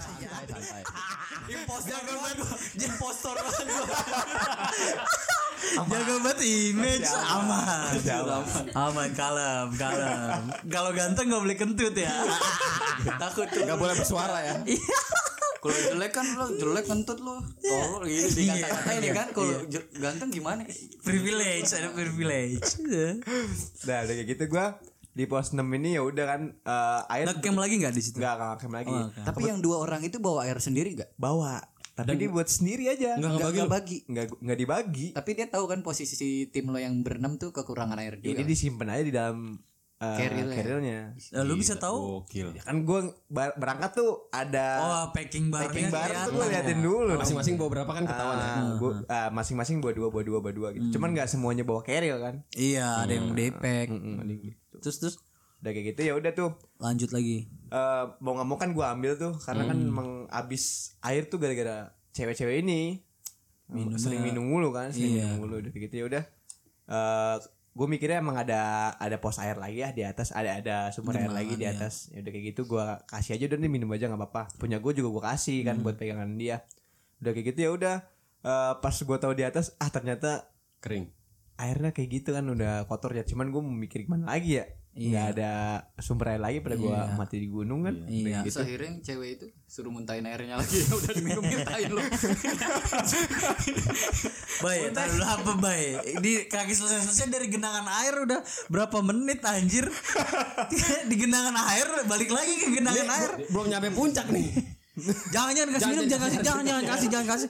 santai. Impostor banget. Impostor banget gua. Jaga banget image aman. Aman kalem, kalem. Kalau ganteng nggak boleh kentut ya. Takut tuh. Gak boleh bersuara ya. Kalau jelek kan lo jelek kentut lo. Tolol gitu dikata-kata ini kan kalau ganteng gimana? privilege, ada privilege. Nah, udah kayak gitu gua di pos 6 ini ya udah kan eh, air Ngecam lagi nggak di situ? enggak enggak ngecam lagi. Tapi yang dua orang itu bawa air sendiri gak? Bawa. Tapi dia buat sendiri aja. Enggak ngebagi. Gak bagi. Enggak enggak dibagi. Tapi dia tahu kan posisi tim lo yang berenam tuh kekurangan air Jadi juga. disimpan aja di dalam uh, Carrier-nya. carrier-nya. Eh, lu bisa tahu? Gokil. Ya kan gua bar- berangkat tuh ada Oh, packing barnya packing bar tuh gua liatin dulu. Masing-masing bawa berapa kan ketahuan ya. Ah, gua ah, masing-masing bawa dua, bawa dua, bawa dua gitu. Cuman nggak semuanya bawa carrier kan. Iya, ada yang depek. Mm, ada yang gitu. Terus terus? Udah kayak gitu ya udah tuh. lanjut lagi. eh mau nggak mau kan gua ambil tuh karena kan emang abis air tuh gara-gara cewek-cewek ini. Minumnya- sering minum mulu kan sering Iya. minum mulu udah kayak gitu ya udah. Eh gue mikirnya emang ada ada pos air lagi ya di atas ada ada sumber air lagi di atas. Ya udah kayak gitu gua kasih aja udah nih minum aja nggak apa-apa. Punya gue juga gua kasih kan buat pegangan dia. Udah kayak gitu ya udah. Eh, pas gua tahu di atas ah ternyata Kering. Airnya kayak gitu kan udah kotor ya cuman gue mikir gimana lagi ya nggak ada sumber air lagi pada gua mati di gunung kan Iya. Terus akhirnya yang cewek itu suruh muntahin airnya lagi udah diminum mintain lo. Baik, tar dulu apa baik? Di kaki selesai-selesai dari genangan air udah berapa menit anjir? di genangan air balik lagi ke genangan air. Belum nyampe puncak nih. Jangan jangan kasih minum, jangan kasih, jangan jangan kasih, jangan kasih.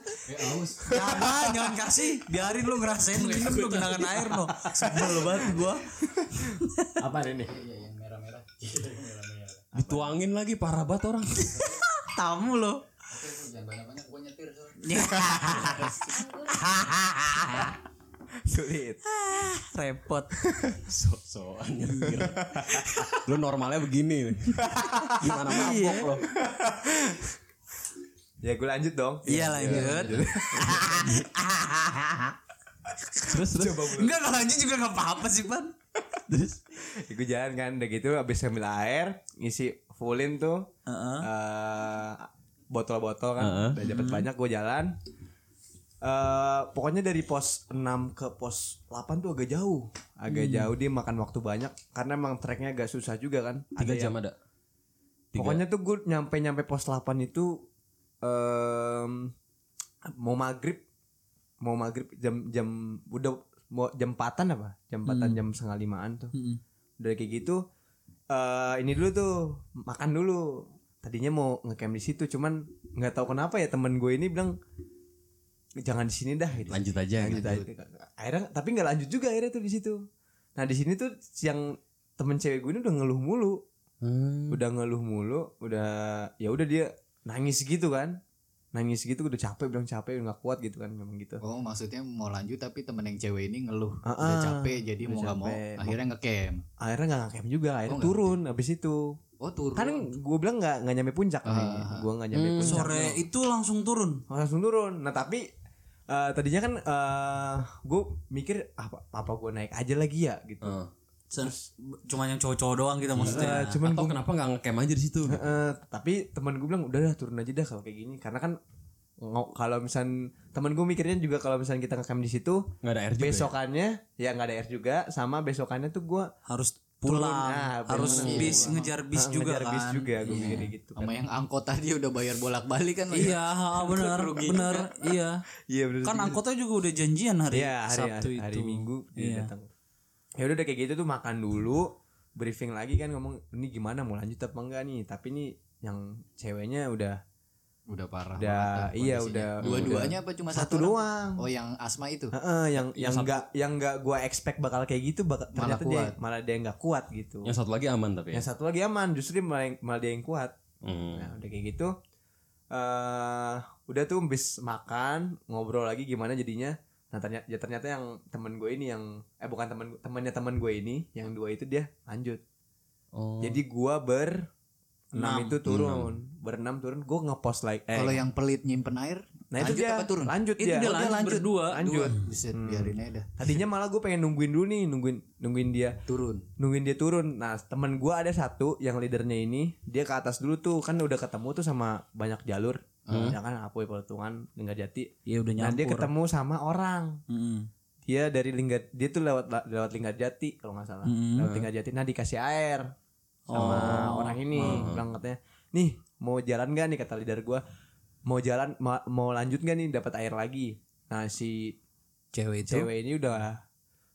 Jangan, jangan kasih. Biarin lu ngerasain minum lu genangan air lo. Sebel banget gua. Apa ini? Dituangin lagi parah banget orang. Tamu lo. Jangan banyak-banyak gua nyetir sulit Repot. So-soan anjir. Lu normalnya begini. Gimana mabok lo? Ya gue lanjut dong Iya lanjut. Terus terus. Enggak kalau lanjut juga enggak apa-apa sih, Pan. Terus Ya, gue jalan kan udah gitu habis ambil air ngisi fullin tuh Heeh. eh, botol-botol kan Heeh. udah dapat banyak gue jalan eh pokoknya dari pos 6 ke pos 8 tuh agak jauh agak jauh dia makan waktu banyak karena emang treknya agak susah juga kan tiga Ada jam yang- ada. Tiga. pokoknya tuh gue nyampe nyampe pos 8 itu em, mau maghrib mau maghrib jam jam udah mau jam 4 apa jam 4 jam setengah limaan tuh Mm-mm. udah kayak gitu eh ini dulu tuh makan dulu tadinya mau ngecamp di situ cuman nggak tahu kenapa ya temen gue ini bilang jangan di sini dah gitu. Lanjut aja. lanjut gitu. aja akhirnya tapi nggak lanjut juga akhirnya tuh di situ nah di sini tuh yang temen cewek gue ini udah ngeluh mulu Hmm. udah ngeluh mulu udah ya udah dia nangis gitu kan. Nangis gitu udah capek bilang capek udah nggak kuat gitu kan memang gitu. Oh maksudnya mau lanjut tapi temen yang cewek ini ngeluh. Ah, udah ah. capek jadi Udah mau nggak mau akhirnya ngecamp. akhirnya nggak ngecamp juga akhirnya nggak turun habis itu. Oh turun. kan gue bilang nggak nggak nyampe puncak nih gue nggak nyampe puncak Sore itu langsung turun. langsung turun. Nah tapi eh, tadinya kan gue mikir apa apa gue naik aja lagi ya? Gitu. Heeh. Cuma yang cowok-cowok doang kita maksudnya. Eh, cuman Atau kenapa nggak ngecamp aja di situ? Eh, tapi teman gue bilang udah dah turun aja dah kalau kayak gini karena kan kalau misal teman gue mikirnya juga kalau misalnya kita ngecamp di situ Nggak ada air juga. ya? besokannya ya nggak ada air juga sama besokannya tuh gue harus pulang, Nah, harus bener. bis ngejar bis juga ngejar kan. bis juga gue mikirnya gitu kan. Sama yang angkot tadi udah bayar bolak-balik kan. Iya, benar, benar, iya. iya Kan angkotnya juga udah janjian hari Iya hari, Sabtu hari, hari itu. Minggu dia Iya. datang. Ya udah kayak gitu tuh makan dulu, briefing lagi kan ngomong ini gimana mau lanjut apa enggak nih. Tapi nih yang ceweknya udah Udah parah. udah banget iya udah Dua-duanya apa cuma satu satu, doang. Oh yang asma itu. Heeh, yang yang enggak yang enggak gua expect bakal kayak gitu bakal Malah ternyata dia kuat. malah dia enggak kuat gitu. Yang satu lagi aman tapi. ya? Yang satu lagi aman, justru dia malah, malah dia yang kuat. Hmm. Nah, udah kayak gitu eh udah tuh habis makan, ngobrol lagi gimana jadinya. Nah, ternyata ya ternyata yang temen gue ini yang eh bukan temen temennya temen gue ini, yang dua itu dia lanjut. Oh. Jadi gua ber enam Enam. itu turun, berenam turun, gue ngepost like eh Kalau yang pelit nyimpen air Nah itu Lanjut dia apa turun? lanjut Itu dia Oh, lanjut berdua. Lanjut. Buset, biarin aja dah. Tadinya malah gue pengen nungguin dulu nih, nungguin nungguin dia, Turun. nungguin dia turun. Nah temen gue ada satu yang leadernya ini, dia ke atas dulu tuh kan udah ketemu tuh sama banyak jalur, ya kan Apoy Pelutungan, Linggarjati. Iya udah Nah dia nyampur. ketemu sama orang. Mm-mm. Dia dari Linggar, dia tuh lewat lewat Linggarjati kalau nggak salah, Mm-mm. lewat Linggarjati. Nah dikasih air sama orang ini, bilang katanya, nih mau jalan gak nih kata leader gue, mau jalan ma- mau lanjut gak nih dapat air lagi. Nah si Cewek itu cewek ini udah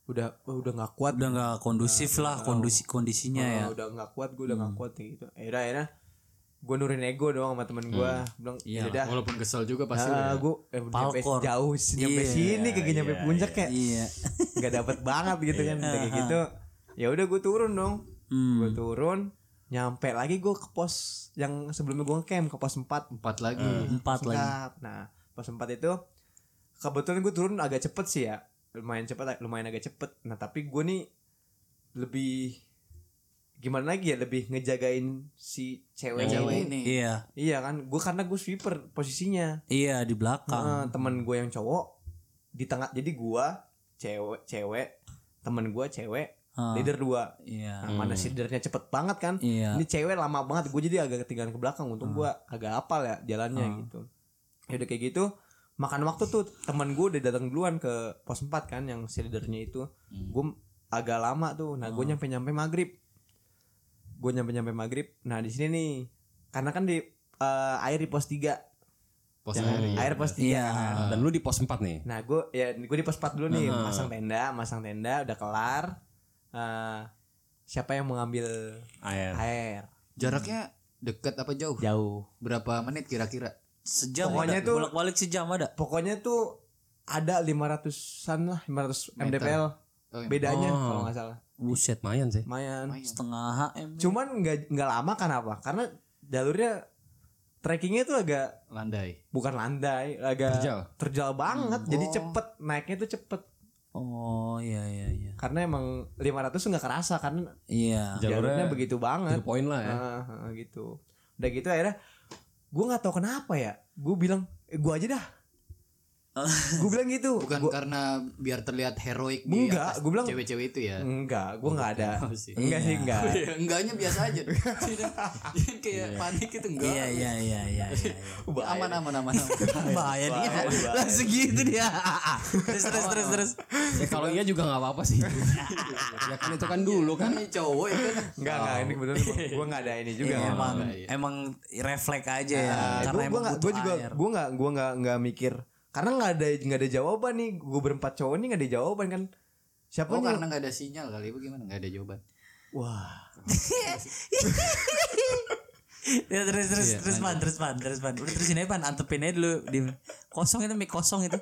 udah oh, udah nggak kuat udah nggak kondusif lah kondisi kondisinya Oh, ya. udah nggak kuat gue udah nggak kuat kayak gitu akhirnya akhirnya gue nurin ego doang sama temen gue bilang Iya. ya udah Walaupun kesel juga pasti. ah, udah. gue eh, nyampe jauh nyampe Iya, sini kagak nyampe puncak kayak Iya. nggak dapet banget gitu kan Udah kayak gitu ya udah gue turun dong Hmm. gue turun nyampe lagi gue ke pos yang sebelumnya gue camp ke pos 4 Empat lagi. Empat lagi. Nah, pos 4 itu kebetulan gue turun agak cepet sih ya. Lumayan cepet, lumayan agak cepet. Nah, tapi gue nih lebih gimana lagi ya lebih ngejagain si cewek Yang cewek ini. ini. Iya. Iya kan, gue karena gue sweeper posisinya. Iya di belakang. Nah, temen gue yang cowok di tengah. Jadi gue cewek, cewek, temen gue cewek, Ah. leader dua. Iya. Nah, mana si leadernya cepet banget kan? Iya. Ini cewek lama banget, gue jadi agak ketinggalan ke belakang. Untung gue agak apal ya jalannya Ah. gitu. Ya udah kayak gitu, makan waktu tuh teman gue udah datang duluan ke pos 4 kan yang si leadernya itu. Gue agak lama tuh. Nah, gue nyampe nyampe maghrib. Gue nyampe nyampe maghrib. Nah di sini nih, karena kan di eh, air di pos 3 Pos air. air pos 3 Iya. Dan lu di pos 4 nih. Nah gue ya gue di pos 4 dulu nih masang tenda, masang tenda udah kelar. Eh, siapa yang mau ngambil Air. air? Jaraknya dekat apa jauh? Jauh. Berapa menit kira-kira? Sejam Pokoknya ada. tuh- bolak-balik sejam ada. Pokoknya tuh ada 500-an lah, 500 Meter. mdpl. Oh, iya. Bedanya Oh. kalau nggak salah. Buset. Lumayan sih. Lumayan. Setengah HM. Cuman nggak nggak lama kenapa? Karena jalurnya trekkingnya tuh agak Landai. bukan landai, agak Terjal. terjal banget. Jadi cepet naiknya tuh cepet. Oh iya iya iya. Karena emang 500 tuh nggak kerasa karena Iya. jalurnya Jalurnya begitu banget. Two point lah ya. Ah, ah, gitu. Udah gitu akhirnya gue nggak tahu kenapa ya. Gue bilang, eh, gue aja dah. Gue bilang gitu. Bukan Gua- karena biar terlihat heroik Enggak, gua bilang- cewek-cewek itu ya. enggak, gue nggak ada. Oh, sih. Enggak sih, enggak. Iya, Enggaknya biasa aja. Kayak panik itu enggak. Iya iya iya iya. iya. Aman aman aman. Bahaya dia. Langsung gitu dia. terus terus terus terus. Ya kalau iya juga nggak apa-apa sih. ya kan itu kan dulu kan. Kan ini cowok ya kan. Enggak, enggak. Ini kebetulan gue nggak ada ini juga. Iya, emang iya. emang refleks aja ya. Karena gue gue juga, gue nggak, gue nggak, nggak mikir. Karena nggak ada, nggak ada jawaban nih. Gue berempat cowok nih nggak ada jawaban kan. Siapa Oh nih? karena nggak ada sinyal kali bagaimana nggak ada jawaban. Wah, Ya terus terus Iya, terus pan terus pan terus pan. Udah terusin aja pan antepin aja dulu di kosong itu mic kosong itu.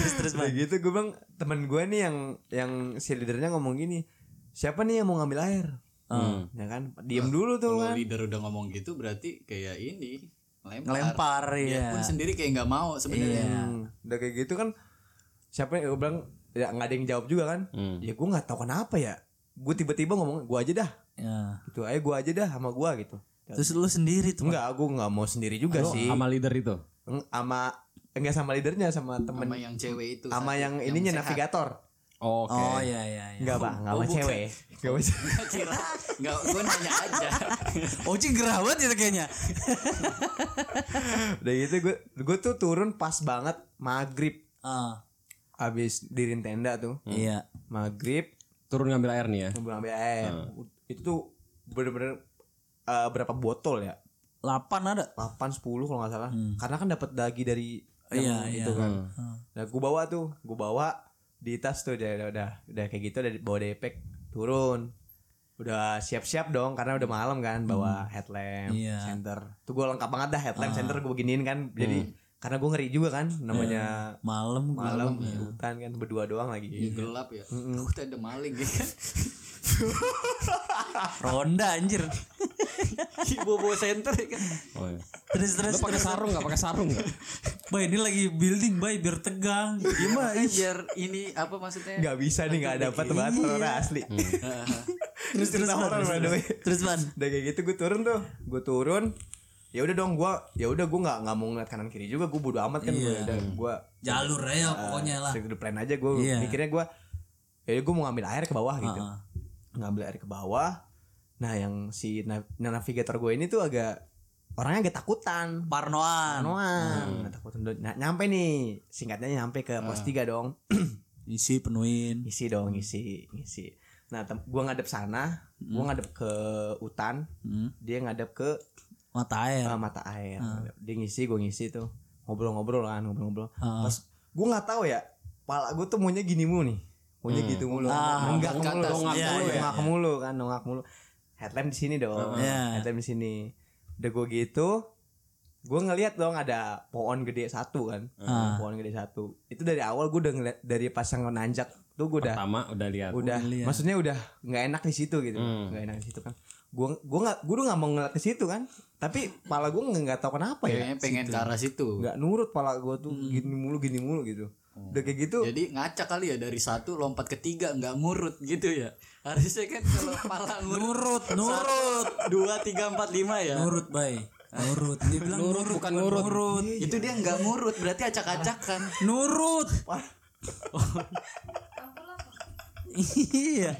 terus terus pan. gitu gue bilang teman gue nih yang yang si leadernya ngomong gini. Siapa nih yang mau ngambil air? Hmm. Ya kan, diem dulu tuh Kalau kan. leader udah ngomong gitu berarti kayak ini lempar. Ngelempar Dia ya. pun sendiri kayak nggak mau sebenarnya. Hmm, udah kayak gitu kan. Siapa yang gue bilang ya nggak ada yang jawab juga kan? Hmm. Ya gue nggak tahu kenapa ya. Gue tiba-tiba ngomong gue aja dah. Ya. Gitu, ayo gue aja dah sama gue gitu. Terus lu sendiri tuh. Enggak, aku nggak mau sendiri juga sih. Sama leader itu. Sama enggak sama leadernya sama temen Sama yang cewek itu. sama yang ininya sehat. navigator Oke. Oh iya iya iya. enggak bang enggak Oh, sama cewek enggak sama cewek. Nggak kira. Nggak, gue nanya aja. Oci gerah banget itu kayaknya. udah gitu gue gue tuh turun pas banget maghrib Ah, abis dirin tenda tuh iya. maghrib Turun ngambil air nih ya. ngambil ambil air itu tuh bener-bener eh, berapa botol ya 8 ada. 8 10 kalau nggak salah karena kan dapat dagi dari Iya, yang itu iya. kan nah gue bawa tuh gue bawa di tas tuh udah udah udah, udah kayak gitu udah bawa depek turun. Udah siap-siap dong karena udah malam kan bawa headlamp Iya. center tuh gue lengkap banget dah headlamp center gue beginiin kan. Jadi karena gue ngeri juga kan namanya Malam gua. malam di hutan kan berdua doang lagi. Ya, gelap ya. Takut ada maling ya kan. Ronda anjir. Bobo center ya kan. Oh, iya. Terus terus Lu pakai sarung nggak? Pakai sarung nggak? Bay ini lagi building bay biar tegang. Gimana? Makanya biar ini apa maksudnya? nggak bisa nih nggak dapat banget horor asli Terus terus horor, terus, by the way. terus, terus pan. udah kayak gitu gue turun tuh gue turun ya udah dong gua ya udah gua nggak nggak mau ngeliat kanan kiri juga gua bodo amat kan gua Iya. udah gua jalur ya pokoknya lah segi plan aja gua Iya. mikirnya gua ya gua mau ngambil air ke bawah gitu Heeh. Ngambil air ke bawah. Nah yang si nav- navigator gue ini tuh agak orangnya agak takutan. Parnoan. Parnoan, takutan. Nah, nyampe nih. Singkatnya nyampe ke pos 3 dong. Isi penuhin. Isi dong isi isi. Nah gua ngadep sana. Gua ngadep ke hutan. Hmm. dia ngadep ke mata air. Uh, mata air. Dia ngisi gue ngisi tuh. Ngobrol-ngobrol kan ngobrol-ngobrol. Ah. pas gue nggak tahu ya pala gue tuh maunya gini mulu nih maunya gitu mulu Ah, nenggak ke mulu atas. dongak Iya, mulu iya. dongak mulu kan dongak mulu headlamp di sini dong Iya. headlamp di sini udah gue gitu gue ngeliat dong ada pohon gede satu kan Ah. pohon gede satu itu dari awal gue udah ngeliat dari pas yang nanjak tuh gue udah Pertama udah lihat. udah lihat. maksudnya udah nggak enak di situ gitu Hmm. nggak enak di situ kan gua gua nggak gua tuh nggak mau ngeliat ke situ kan tapi pala gua nggak tahu kenapa ya Kayaknya pengen ke arah situ. nggak nurut pala gua tuh Hmm. gini mulu gini mulu gitu udah kayak gitu Jadi ngaca kali ya dari satu lompat ke tiga nggak ngurut gitu ya. Harusnya kan kalau pala ngurut nurut nurut dua tiga empat lima ya. nurut bay nurut dia bilang Nurut, nurut bukan nurut. nurut Itu dia nggak ngurut berarti acak-acakan. nurut iya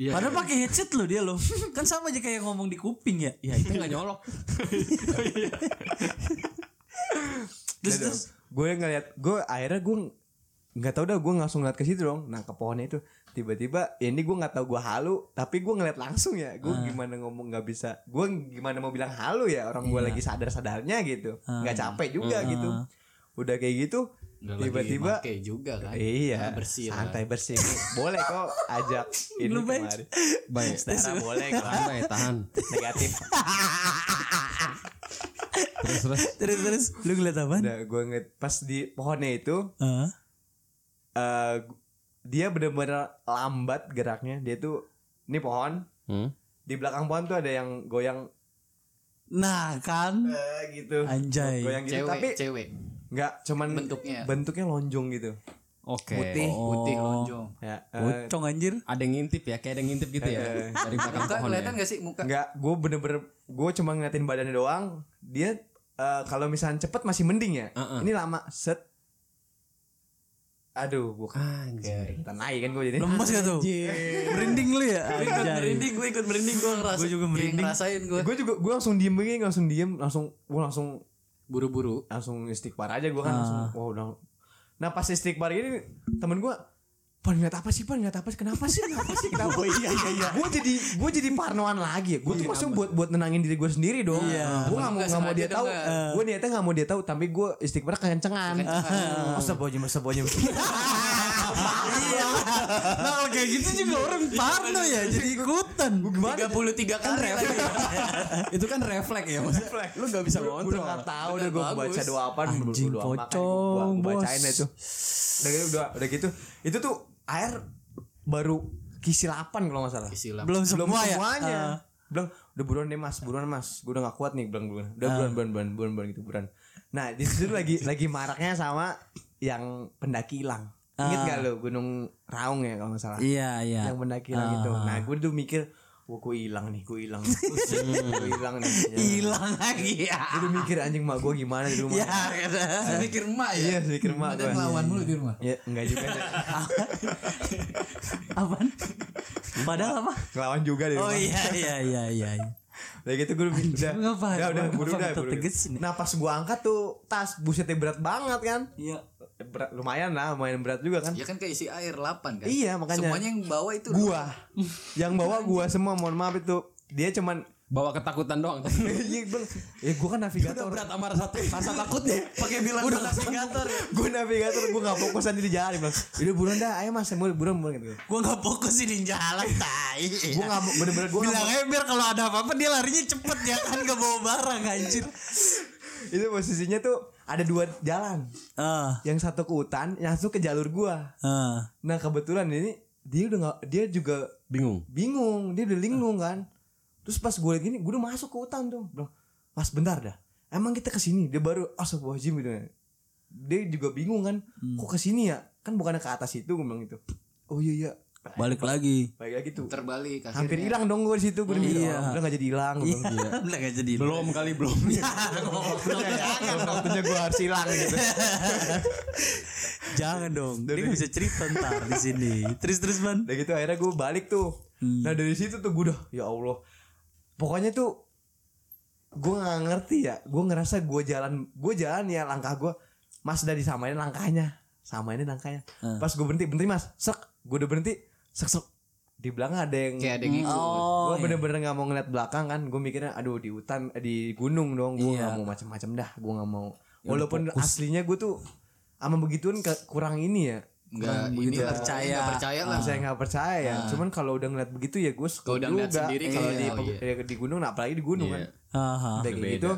Iya. Padahal pakai headset loh dia loh. Kan sama aja kayak ngomong di kuping ya. Ya itu nggak nyolok. Terus terus gue ngeliat gue akhirnya gue nggak tahu dah gue langsung ngeliat ke situ dong nah ke pohonnya itu tiba-tiba ya ini gue nggak tahu gue halu tapi gue ngeliat langsung ya gue Ah. gimana ngomong nggak bisa gue gimana mau bilang halu ya orang gue Iya. lagi sadar sadarnya gitu Ah. nggak capek juga gitu udah kayak gitu tiba-tiba make juga kan. Iya, bersih lah. santai bersih. boleh kok ajak ini Lu baik. kemari. Baik. Setara boleh kok. Tahan. Negatif. Terus terus. terus terus lu ngeliat apa? Udah gue ngeliat pas di pohonnya itu Heeh. eh dia bener-bener lambat geraknya. Dia tuh ini pohon Hmm. di belakang pohon tuh ada yang goyang Nah kan eh, gitu. Anjay. Goyang gitu Cewek, tapi cewek. nggak cuman Bentuknya. bentuknya lonjong gitu. Oke. Putih. Putih Oh. lonjong. Ya, Pocong anjir. Ada yang ngintip ya, kayak ada yang ngintip gitu ya. Dari belakang Muka pohon kelihatan gak sih muka? Enggak, gue bener-bener gue cuma ngeliatin badannya doang. Dia eh, kalau misalnya cepet masih mending ya. Heeh. Ini lama set. Aduh, gue Anjir. kita naik kan gue jadi. Lemes gak tuh? Merinding lu ya? Gue ikut merinding, gue ikut merinding, gue ngerasain. Gua juga merinding. Ngerasain gue Gue juga gue langsung diem begini, langsung diem, langsung gue langsung buru-buru. langsung istighfar aja gue kan Ah. langsung. Wah udah. Nah pas istighfar ini temen gue Pan ngeliat apa sih Pan? Ngeliat apa sih? Kenapa sih? Kenapa sih? Kenapa? iya iya iya. Gue jadi Gue jadi parnoan lagi Gue tuh maksudnya buat Buat nenangin diri gue sendiri dong. Iya. Gue gak mau Nggak nggak mau dia tahu. Gue niatnya gak mau dia tahu Tapi gue istighfar kencengan. Masa bojem Masa bojem Iya. Nah kalau kayak gitu juga orang parno ya jadi ikutan. Tiga puluh tiga kali. lagi. Itu kan refleks ya, maksudnya. Lu nggak bisa Gue ngontrol. udah gak tau Bener, Udah gue baca doa apa Anjing, pocong, Gue bacain itu Udah gitu udah, udah gitu. Itu tuh air Baru kisilapan kalau gak salah Istilah. Belum semua belum ya. semuanya Ah. bilang udah buruan deh mas buruan mas gue udah gak kuat nih bilang buruan udah Ah. buruan buruan buruan buruan buruan gitu buruan nah di situ lagi lagi maraknya sama yang pendaki hilang inget Ah. gak lo gunung raung ya kalau nggak salah Iya iya. yang pendaki hilang Ah. itu nah gue tuh mikir wah gue hilang nih gue hilang gue hilang nih ya. Hilang lagi ya. udah mikir anjing mak gue gimana di rumah Ya kata. Mikir emak ya. iya mikir mak Ada gue ngelawan mulu di rumah. ya enggak juga. Apaan? Padahal apa? ngelawan juga di Oh rumah iya iya iya iya. iya. Udah gitu gue udah udah udah udah udah? Nah pas gue angkat tuh tas busetnya berat banget kan Iya. Berat, lumayan lah lumayan berat juga kan Ya kan keisi air 8 kan. Iya, makanya. Semuanya yang bawa itu. gua yang bawa gua semua mohon maaf itu dia cuman Bawa ketakutan doang. iya bang ya gua kan navigator berat sama rasa, rasa takutnya. Pakai bilang udah navigator. gua navigator gua nggak fokus aja di jalan bang udah buruan dah ayo mas buruan buruan buruan gitu Gua nggak fokus di jalan tai. gua nggak bener-bener gua Bilang aja biar kalau ada apa-apa dia larinya cepet ya kan gak bawa barang anjir. itu posisinya tuh ada dua jalan. Ah, yang satu ke hutan yang satu ke jalur gua. Ah. nah kebetulan ini dia udah nggak dia juga Bingung. bingung dia udah linglung kan. Terus pas gue lagi gue udah masuk ke hutan tuh. Bilang mas bentar dah. Emang kita ke sini dia baru astagfirullahaladzim gitu dia juga bingung kan. Kok ke sini ya? Kan bukannya ke atas itu gue bilang itu oh iya iya Balik lagi. Balik lagi tuh. terbalik Hampir akhirnya. hilang dong gue di situ. Gue Iya. udah gak jadi hilang. Iya. Udah gak jadi. Belum kali belum. Jangan waktunya gue harus hilang gitu. Jangan dong. Dia bisa cerita ntar di sini. Terus terus man. Udah gitu akhirnya gue balik tuh. Nah dari situ tuh gue udah ya Allah. Pokoknya tuh gue nggak ngerti ya. Gue ngerasa gue jalan gue jalan ya langkah gue Mas udah disamain langkahnya. Samain langkahnya. Pas gue berhenti berhenti Mas. Sek. Gue udah berhenti. Sek sek. Di belakang ada yang kayak ada yang ngikut. Oh. gue bener-bener nggak mau ngeliat belakang kan. Gue mikirnya aduh di hutan eh, di gunung dong. Gue Iya. nggak mau macem-macem dah. Gue nggak mau. Walaupun aslinya gue tuh sama begituan ke- kurang ini ya. Nggak ini percaya. nggak percaya lah. Saya nggak percaya. Ya cuman kalau udah ngeliat begitu ya gue suka Kalau udah ngeliat juga. sendiri, kalau iya, di oh, ya, di gunung nah, apalagi di gunung kan. Aha. udah kayak gitu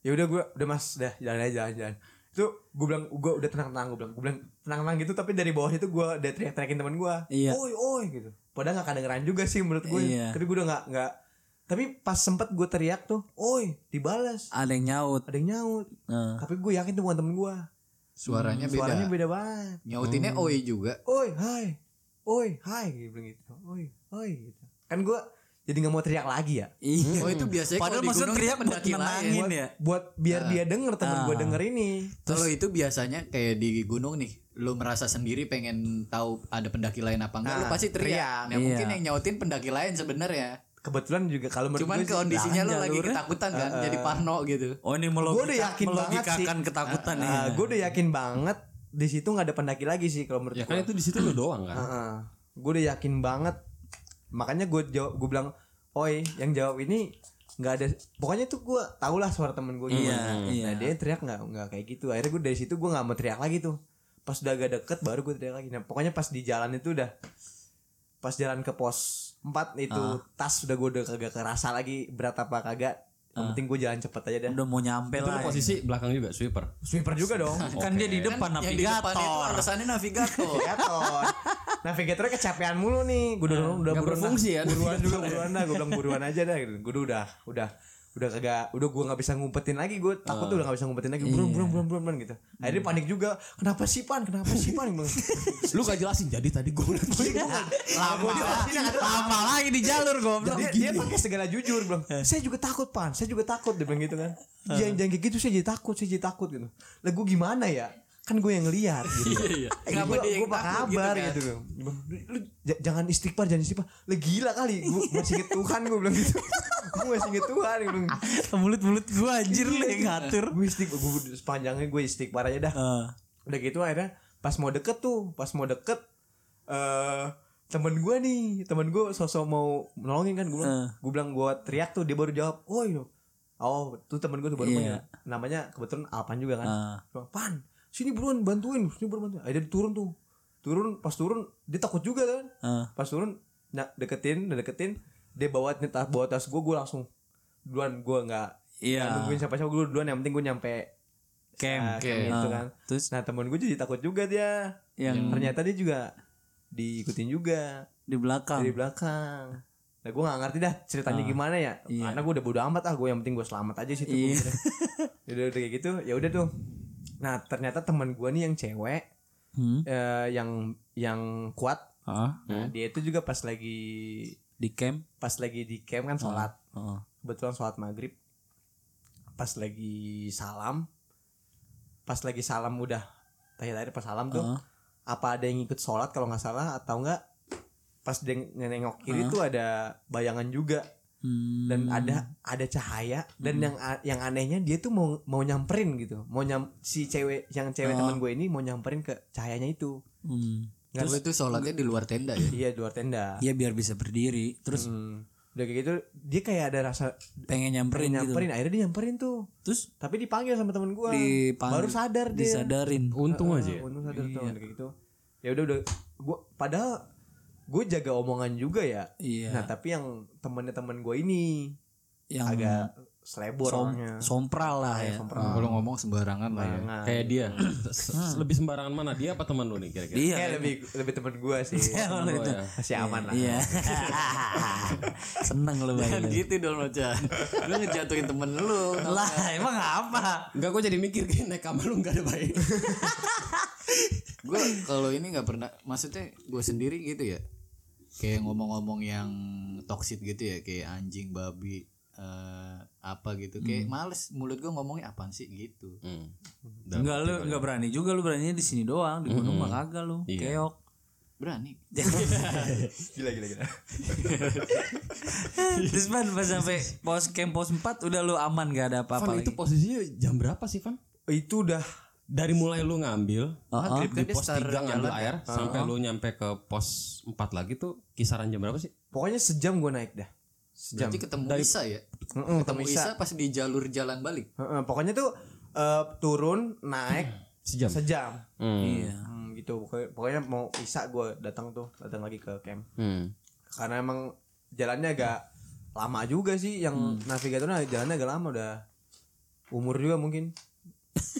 ya udah gue udah mas dah jalan aja jalan jalan itu gue bilang gue udah tenang tenang gue bilang gue bilang tenang tenang gitu tapi dari bawah itu gue udah teriak teriakin teman gue Iya. oi oi gitu. Padahal nggak kedengeran juga sih menurut gue Iya. tapi gue udah nggak nggak. Tapi pas sempet gue teriak tuh oi dibalas Ada yang nyaut. ada yang nyaut. Nah. tapi gue yakin tuh bukan temen gue suaranya beda. Suaranya beda banget. Nyautinnya oi juga. Oi hai. Oi hai gitu bilang gitu. Oi oi gitu. Kan gue jadi nggak mau teriak lagi ya Iya. oh itu biasanya Padahal gunung teriak buat pendaki lain nenangin ya. buat biar dia denger temen gue Ah. denger ini kalau itu biasanya kayak di gunung nih lu merasa sendiri pengen tahu ada pendaki lain apa enggak lu Nah, pasti teriak, teriak. Nah, mungkin Iya. yang nyautin pendaki lain sebenarnya kebetulan juga kalau menurut cuman gue kondisinya lu jangan lagi ketakutan kan jadi parno gitu Oh ini Gua melogika, udah yakin banget melogikakan sih. ketakutan ya. Ah, gue udah yakin banget di situ nggak ada pendaki lagi sih kalau menurut ya gue kan itu di situ lu doang kan. gue udah yakin banget makanya gue jawab gue bilang oi yang jawab ini nggak ada pokoknya tuh gue tau lah suara temen gue Iya, gimana iya. nah dia teriak nggak nggak kayak gitu. Akhirnya gue dari situ gue nggak mau teriak lagi tuh. Pas udah agak deket baru gue teriak lagi. Nah pokoknya pas di jalan itu udah pas jalan ke pos 4 itu Ah. tas udah gue udah kagak kerasa lagi berat apa kagak yang penting gue jalan cepet aja dah Udah mau nyampe Itu lah. posisi belakang juga sweeper. sweeper juga dong. Kan dia di depan yang di depan itu navigator. alasannya navigator. Navigator. Navigatornya kecapean mulu nih. Gue udah udah nggak buruan berfungsi ya buruan juga buruan dah. Gue bilang buruan aja dah. Gue udah udah udah kagak udah gue nggak bisa ngumpetin lagi gue takut tuh udah nggak bisa ngumpetin lagi. Buruan buruan buruan buruan gitu. Akhirnya panik juga kenapa sih pan? Kenapa sih pan? Lu gak jelasin jadi tadi gue lama, lama lagi di jalur goblok. dia, dia pakai segala jujur bilang saya juga takut pan. Saya juga takut. Dia bilang gitu kan. Jangan jangan kayak gitu saya jadi takut saya jadi takut gitu. Lah gue gimana ya kan gue yang lihat gitu Iya. Kenapa gue gue apa takut gitu kabar kan? gitu, lu jangan istighfar jangan istighfar lah gila kali gue masih inget Tuhan gue bilang gitu gue masih inget Tuhan gue bilang Mulut-mulut gua anjir lu yang ngatur. gue istighfar gue sepanjangnya gue istighfar aja dah Ah. udah gitu akhirnya pas mau deket tuh pas mau deket eh temen gue nih temen gue sosok mau nolongin kan gue bilang Eh. gue bilang gue teriak tuh dia baru jawab oh iya oh tuh temen gue tuh baru Iya. punya namanya kebetulan Alpan juga kan bilang, pan sini buruan bantuin sini buruan bantuin akhirnya turun tuh turun pas turun dia takut juga kan Ah. pas turun nah, deketin deketin dia bawa tas bawa tas gue gue langsung duluan gue nggak Iya. nggak nungguin siapa siapa gue duluan yang penting gue nyampe Camp. ah, camp Oke. itu kan Terus Nah temen gue jadi takut juga dia yang Ternyata dia juga diikutin juga di belakang. dari belakang Nah gue gak ngerti dah ceritanya gimana ya Iya. Karena gue udah bodo amat ah Gue yang penting gue selamat aja sih tuh Iya. Udah udah kayak gitu ya udah tuh Nah ternyata teman gue nih yang cewek Hmm. eh, Yang yang kuat Nah dia itu juga pas lagi di camp. Pas lagi di camp kan sholat Oh. Kebetulan sholat maghrib Pas lagi salam Pas lagi salam udah Terakhir-terakhir pas salam tuh Ah. apa ada yang ikut sholat kalau nggak salah atau enggak pas dia nengok kiri tuh ada bayangan juga Hmm. dan ada ada cahaya dan yang a- yang anehnya dia tuh mau mau nyamperin gitu mau nyam si cewek yang cewek teman gue ini mau nyamperin ke cahayanya itu Hmm. Terus itu sholatnya di luar tenda ya iya di luar tenda Iya biar bisa berdiri. Terus Hmm. udah kayak gitu dia kayak ada rasa pengen nyamperin, pengen gitu. nyamperin akhirnya dia nyamperin tuh Terus tapi dipanggil sama teman gue Dipang- baru sadar dia disadarin. Untung aja. ya. untung sadar tuh kayak gitu ya udah udah gua padahal gue jaga omongan juga ya Iya. nah tapi yang temennya temen gue ini yang agak selebor som- orangnya sompral lah ya. kalau ngomong sembarangan lah ya Nah, Kayak dia. S- Lebih sembarangan mana dia apa teman lu nih kira-kira? Iya. kayak lebih lebih temen gue sih Temen lu ya. masih aman lah Iya. Seneng lu banget. gitu dong Ocha Lu ngejatuhin temen lu lah emang apa? Enggak gue jadi mikir kayak naik kamar lu enggak ada baik. Gue kalau ini nggak pernah Maksudnya gue sendiri gitu ya kayak ngomong-ngomong yang toxic gitu ya kayak anjing babi eh, apa gitu kayak males mulut gue ngomongnya apaan sih gitu Hmm. Enggak lu enggak berani juga lu beraninya di sini doang, di gunung mah kagak lu. Iya. Keok. berani Gila gila gila. Terus Van pas sampai pos camp pos 4 udah lu aman gak ada Van apa-apa itu lagi. posisinya jam berapa sih Van? Itu udah Dari mulai lu ngambil kan di pos 3 ngambil jalan air sampai lu nyampe ke pos 4 lagi tuh kisaran jam berapa sih? pokoknya sejam gue naik dah. Sejam. berarti ketemu Isa ya Heeh, ketemu ketemu Isa pas di jalur jalan balik Heeh, pokoknya tuh eh, turun naik Sejam. sejam. Hmm. Iya. Hmm, gitu pokoknya, pokoknya mau Isa gue datang tuh datang lagi ke camp Hmm. karena emang jalannya agak lama juga sih yang navigatornya jalannya agak lama udah umur juga mungkin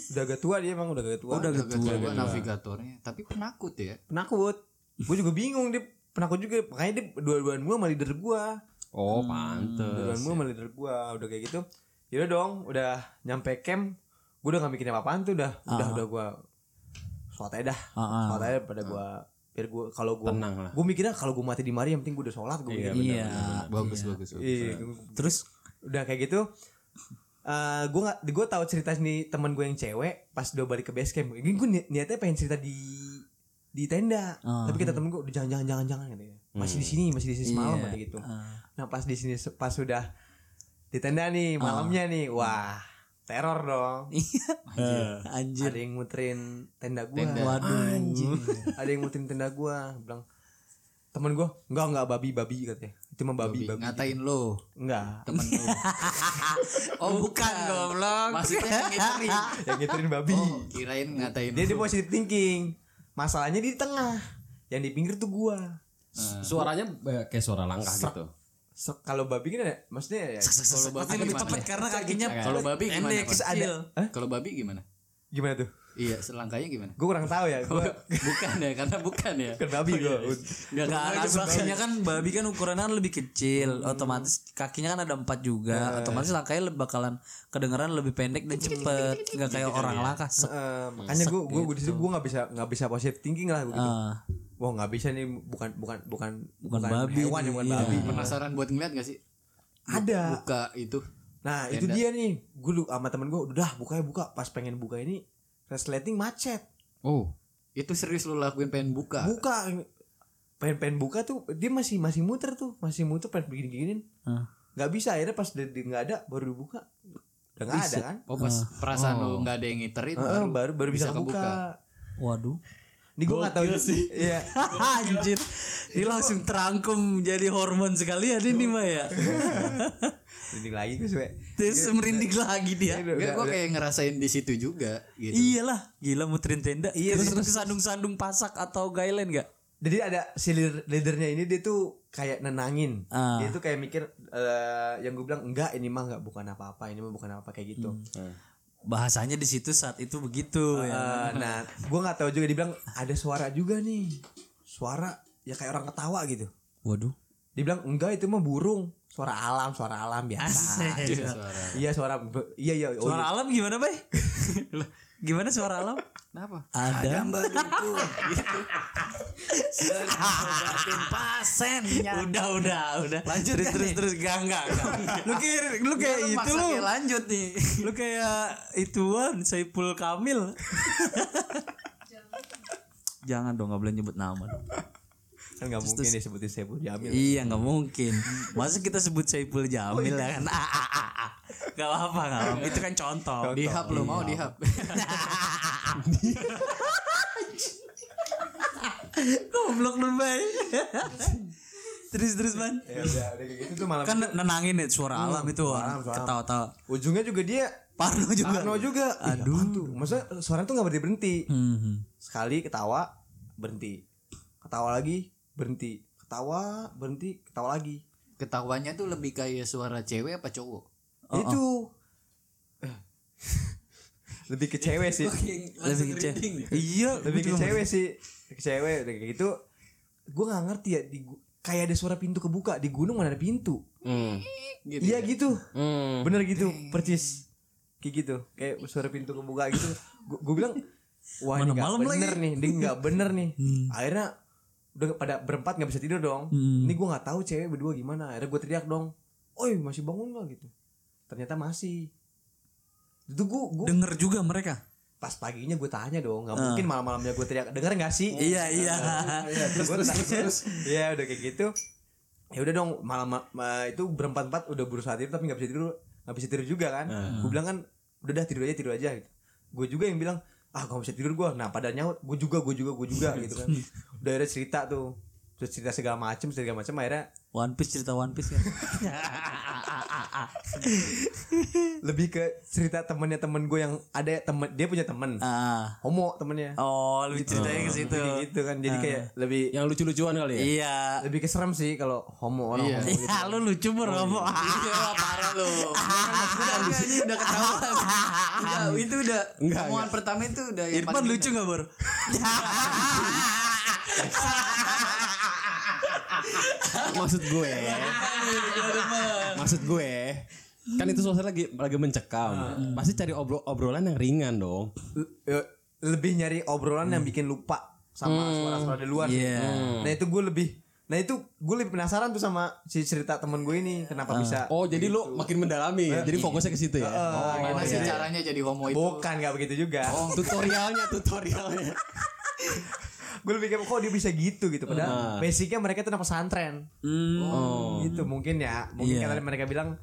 udah agak tua dia emang udah agak tua Udah agak tua. Gua navigatornya tapi penakut ya penakut gue juga bingung dia penakut juga makanya dia dua-duaan gue sama leader gue Oh, dua-duaan pantes. gue sama leader gue udah kayak gitu Yaudah dong udah nyampe camp gue udah gak mikirin apa-apaan tuh udah udah udah gue sholat aja dah Ah, sholat aja pada gue biar gue kalau gue Tenang lah. gue mikirnya kalau gue mati di mari yang penting gue udah sholat gue Iya, mikirnya. Iya. bagus bagus, bagus. Iya, Terus udah kayak gitu eh gue nggak gue tahu cerita nih teman gue yang cewek pas udah balik ke base camp. Ini gue ni- niatnya pengen cerita di di tenda. Ah. tapi kata temen gue udah jangan jangan jangan jangan katanya. Masih di sini masih di sini semalam kata gitu. Ah. nah pas di sini pas sudah di tenda nih malamnya nih wah teror dong. Iya. anjir. ada yang muterin tenda gue Waduh. ada yang muterin tenda gue bilang temen gue enggak enggak babi babi katanya. Itu mah babi. babi, ngatain lo? Enggak temen lo. Oh bukan goblok. maksudnya yang ngiterin yang ngiterin babi. Oh kirain ngatain dia dia positive thinking. Masalahnya di tengah. Yang di pinggir tuh gua. Suaranya eh, kayak suara langkah gitu. Se- kalau babi kan ada maksudnya ya kalau babi Tapi lebih cepat karena kakinya kalau babi gimana? kalau babi gimana? Gimana tuh iya selangkanya gimana? Gua kurang tahu ya gua bukan ya karena bukan ya. Kan babi Enggak, tahu aja kakinya kan babi kan ukurannya kan lebih kecil, otomatis kakinya kan ada empat juga, otomatis langkahnya lebih bakalan kedengeran lebih pendek dan cepet, nggak kayak orang langkah. Sek. Eh, makanya gua gua, gua di situ gua nggak bisa nggak bisa positive thinking lah gua gitu. Ah. wah nggak bisa nih bukan bukan bukan Bukan babi hewan nih, yang bukan iya. babi. Penasaran buat ngeliat gak sih? Ada. Buka itu. Nah itu dia nih. Gua lu sama temen gua udah bukanya buka. Pas pengen buka ini resleting macet. Oh. itu serius lo lakuin pengen buka? Buka. Pengen pengen buka tuh dia masih masih muter tuh. Masih muter pengen begini giniin nggak bisa akhirnya pas dia nggak ada baru dibuka. Udah nggak ada kan? Oh pas perasaan lo nggak ada yang ngiterin Heeh, baru baru bisa, bisa kebuka. kebuka. Waduh. Ini gue nggak tahu sih. Iya. Anjir. Ini langsung terangkum jadi hormon sekali ya ini mah ya. Ini lagi gue suwe. Terus merinding lagi dia. Enggak, gue kayak ngerasain di situ juga gitu. Iyalah, gila muterin tenda. Iya, terus kesandung-sandung pasak atau gailen gak? Jadi ada si leader- leadernya ini dia tuh kayak nenangin. Ah. Dia tuh kayak mikir eh, yang gue bilang enggak ini mah enggak bukan apa-apa, ini mah bukan apa kayak gitu. Bahasanya di situ saat itu begitu ya. Eh, nah, gue nggak tahu juga dibilang ada suara juga nih. Suara ya kayak orang ketawa gitu. Waduh. Dibilang enggak itu mah burung. Suara alam, suara alam biasa. Asik. Iya suara be- iya iya oh, Suara alam gimana, Bay? gimana suara alam? Kenapa? Ada. bagiku gitu. Obatin pasen Udah, udah, udah. Lanjut terus terus terus gak enggak. enggak. Lu kayak lu kayak itu lu. lanjut nih. Lu kayak ituan Saipul Kamil. Jangan dong, nggak boleh nyebut nama dong. kan nggak mungkin disebutin Saiful Jamil. Iya nggak mungkin. Masa kita sebut Saipul Jamil ya kan? Ah, ah, ah, ah. Gak apa-apa, gak apa. Itu kan contoh. Dihap lo mau dihap. Goblok lu, Bay. terus terus, Man. Ya udah, udah kayak gitu tuh malam Kan nenangin ya suara alam itu. alam, suara alam. Ketawa-tawa. ujungnya juga dia Parno juga. Parno juga. Aduh. tuh? Maksudnya suara tuh nggak berhenti berhenti. Hmm. Sekali ketawa berhenti. Ketawa lagi berhenti. Ketawa berhenti. Ketawa lagi. Ketawanya tuh lebih kayak suara cewek apa cowok? Itu Eh. Lebih ke cewek sih. Lebih kecil. Iya, lebih ke cewek sih. Ke cewek udah kayak gitu. Gue nggak ngerti ya di kayak ada suara pintu kebuka di gunung mana ada pintu. Hmm. Gitu. Iya gitu. Hmm. Bener gitu, percis. Kayak gitu. Kayak suara pintu kebuka gitu. Gue bilang, wah ini Mana malam bener nih, dia nggak bener nih. Akhirnya udah pada berempat nggak bisa tidur dong Hmm. ini gue nggak tahu cewek berdua gimana akhirnya gue teriak dong oi masih bangun nggak gitu ternyata masih itu gue gue Denger juga mereka. pas paginya gue tanya dong nggak mungkin malam-malamnya gue teriak denger nggak sih? Iya iya. terus terus terus ya udah kayak gitu. Ya udah dong malam ma- itu berempat empat udah berusaha tidur tapi nggak bisa tidur nggak bisa tidur juga kan. Gue bilang kan udah dah tidur aja tidur aja. Gitu. Gue juga yang bilang ah gak bisa tidur gue nah pada nyaut gue juga gue juga gue juga gitu kan. Udah akhirnya cerita tuh. Terus cerita segala macem segala macem akhirnya One Piece cerita One Piece ya. lebih ke cerita temennya temen gue yang ada temen dia punya temen ah. homo temennya Oh, lebih ceritanya ke situ. Jadi gitu kan jadi kayak lebih Yang lucu-lucuan kali ya? Iya. lebih keserem sih kalau homo orang Iya. homo gitu. Iya, lu lucu bro ngomong. Iya parah lu. Udah ini udah ketahuan. Udah itu udah Enggak, omongan pertama itu udah yang Irfan paling lucu gak bro? Maksud gue. maksud gue. Kan itu suasana lagi lagi mencekam. Pasti cari obrol obrolan yang ringan dong. Le- lebih nyari obrolan yang bikin lupa sama suara-suara di luar sih. Iya. Nah itu gue lebih Nah itu gue lebih penasaran tuh sama si cerita temen gue ini kenapa bisa Oh, jadi lu makin mendalami ya. Jadi fokusnya ke situ ya. Oh, Gimana sih caranya jadi homo itu? bukan nggak begitu juga. tutorialnya, tutorialnya. gue lebih kayak kok dia bisa gitu gitu. Padahal basicnya mereka tuh anak pesantren. Hmm. Gitu mungkin ya. Mungkin Iya. kata mereka bilang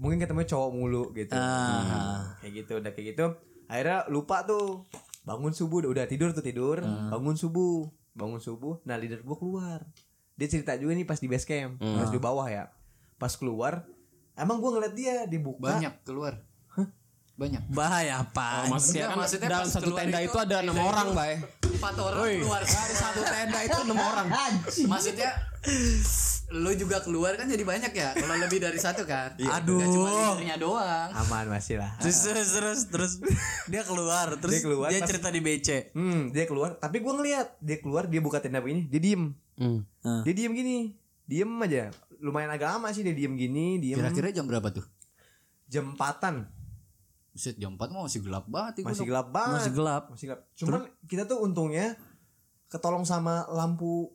mungkin ketemu cowok mulu gitu. Ah. Kayak gitu udah kayak gitu. Akhirnya lupa tuh bangun subuh udah tidur tuh tidur bangun subuh bangun subuh nah leader gue keluar dia cerita juga nih pas di base camp pas di bawah ya pas keluar emang gue ngeliat dia dibuka Banyak keluar. Banyak. Bahaya apa? Maksudnya Enggak, kan maksudnya dalam pas satu tenda itu, itu ada enam orang, Bay. Empat orang Woi, keluar. dari satu tenda itu enam orang. Maksudnya lu juga keluar kan jadi banyak ya kalau lebih dari satu kan Aduh. Nggak cuma doang aman masih lah Terus terus terus terus dia keluar terus Dia keluar, dia pas- cerita di BC. hmm dia keluar tapi gue ngeliat dia keluar dia buka tenda begini dia diem Hmm. Ah. dia diem gini. Diem aja. Lumayan agak lama sih dia diem gini diem. Kira-kira jam berapa tuh? Jam empatan. Buset jam 4 mah masih gelap banget masih itu gelap banget. Masih gelap. masih gelap. Cuman kita tuh untungnya ketolong sama lampu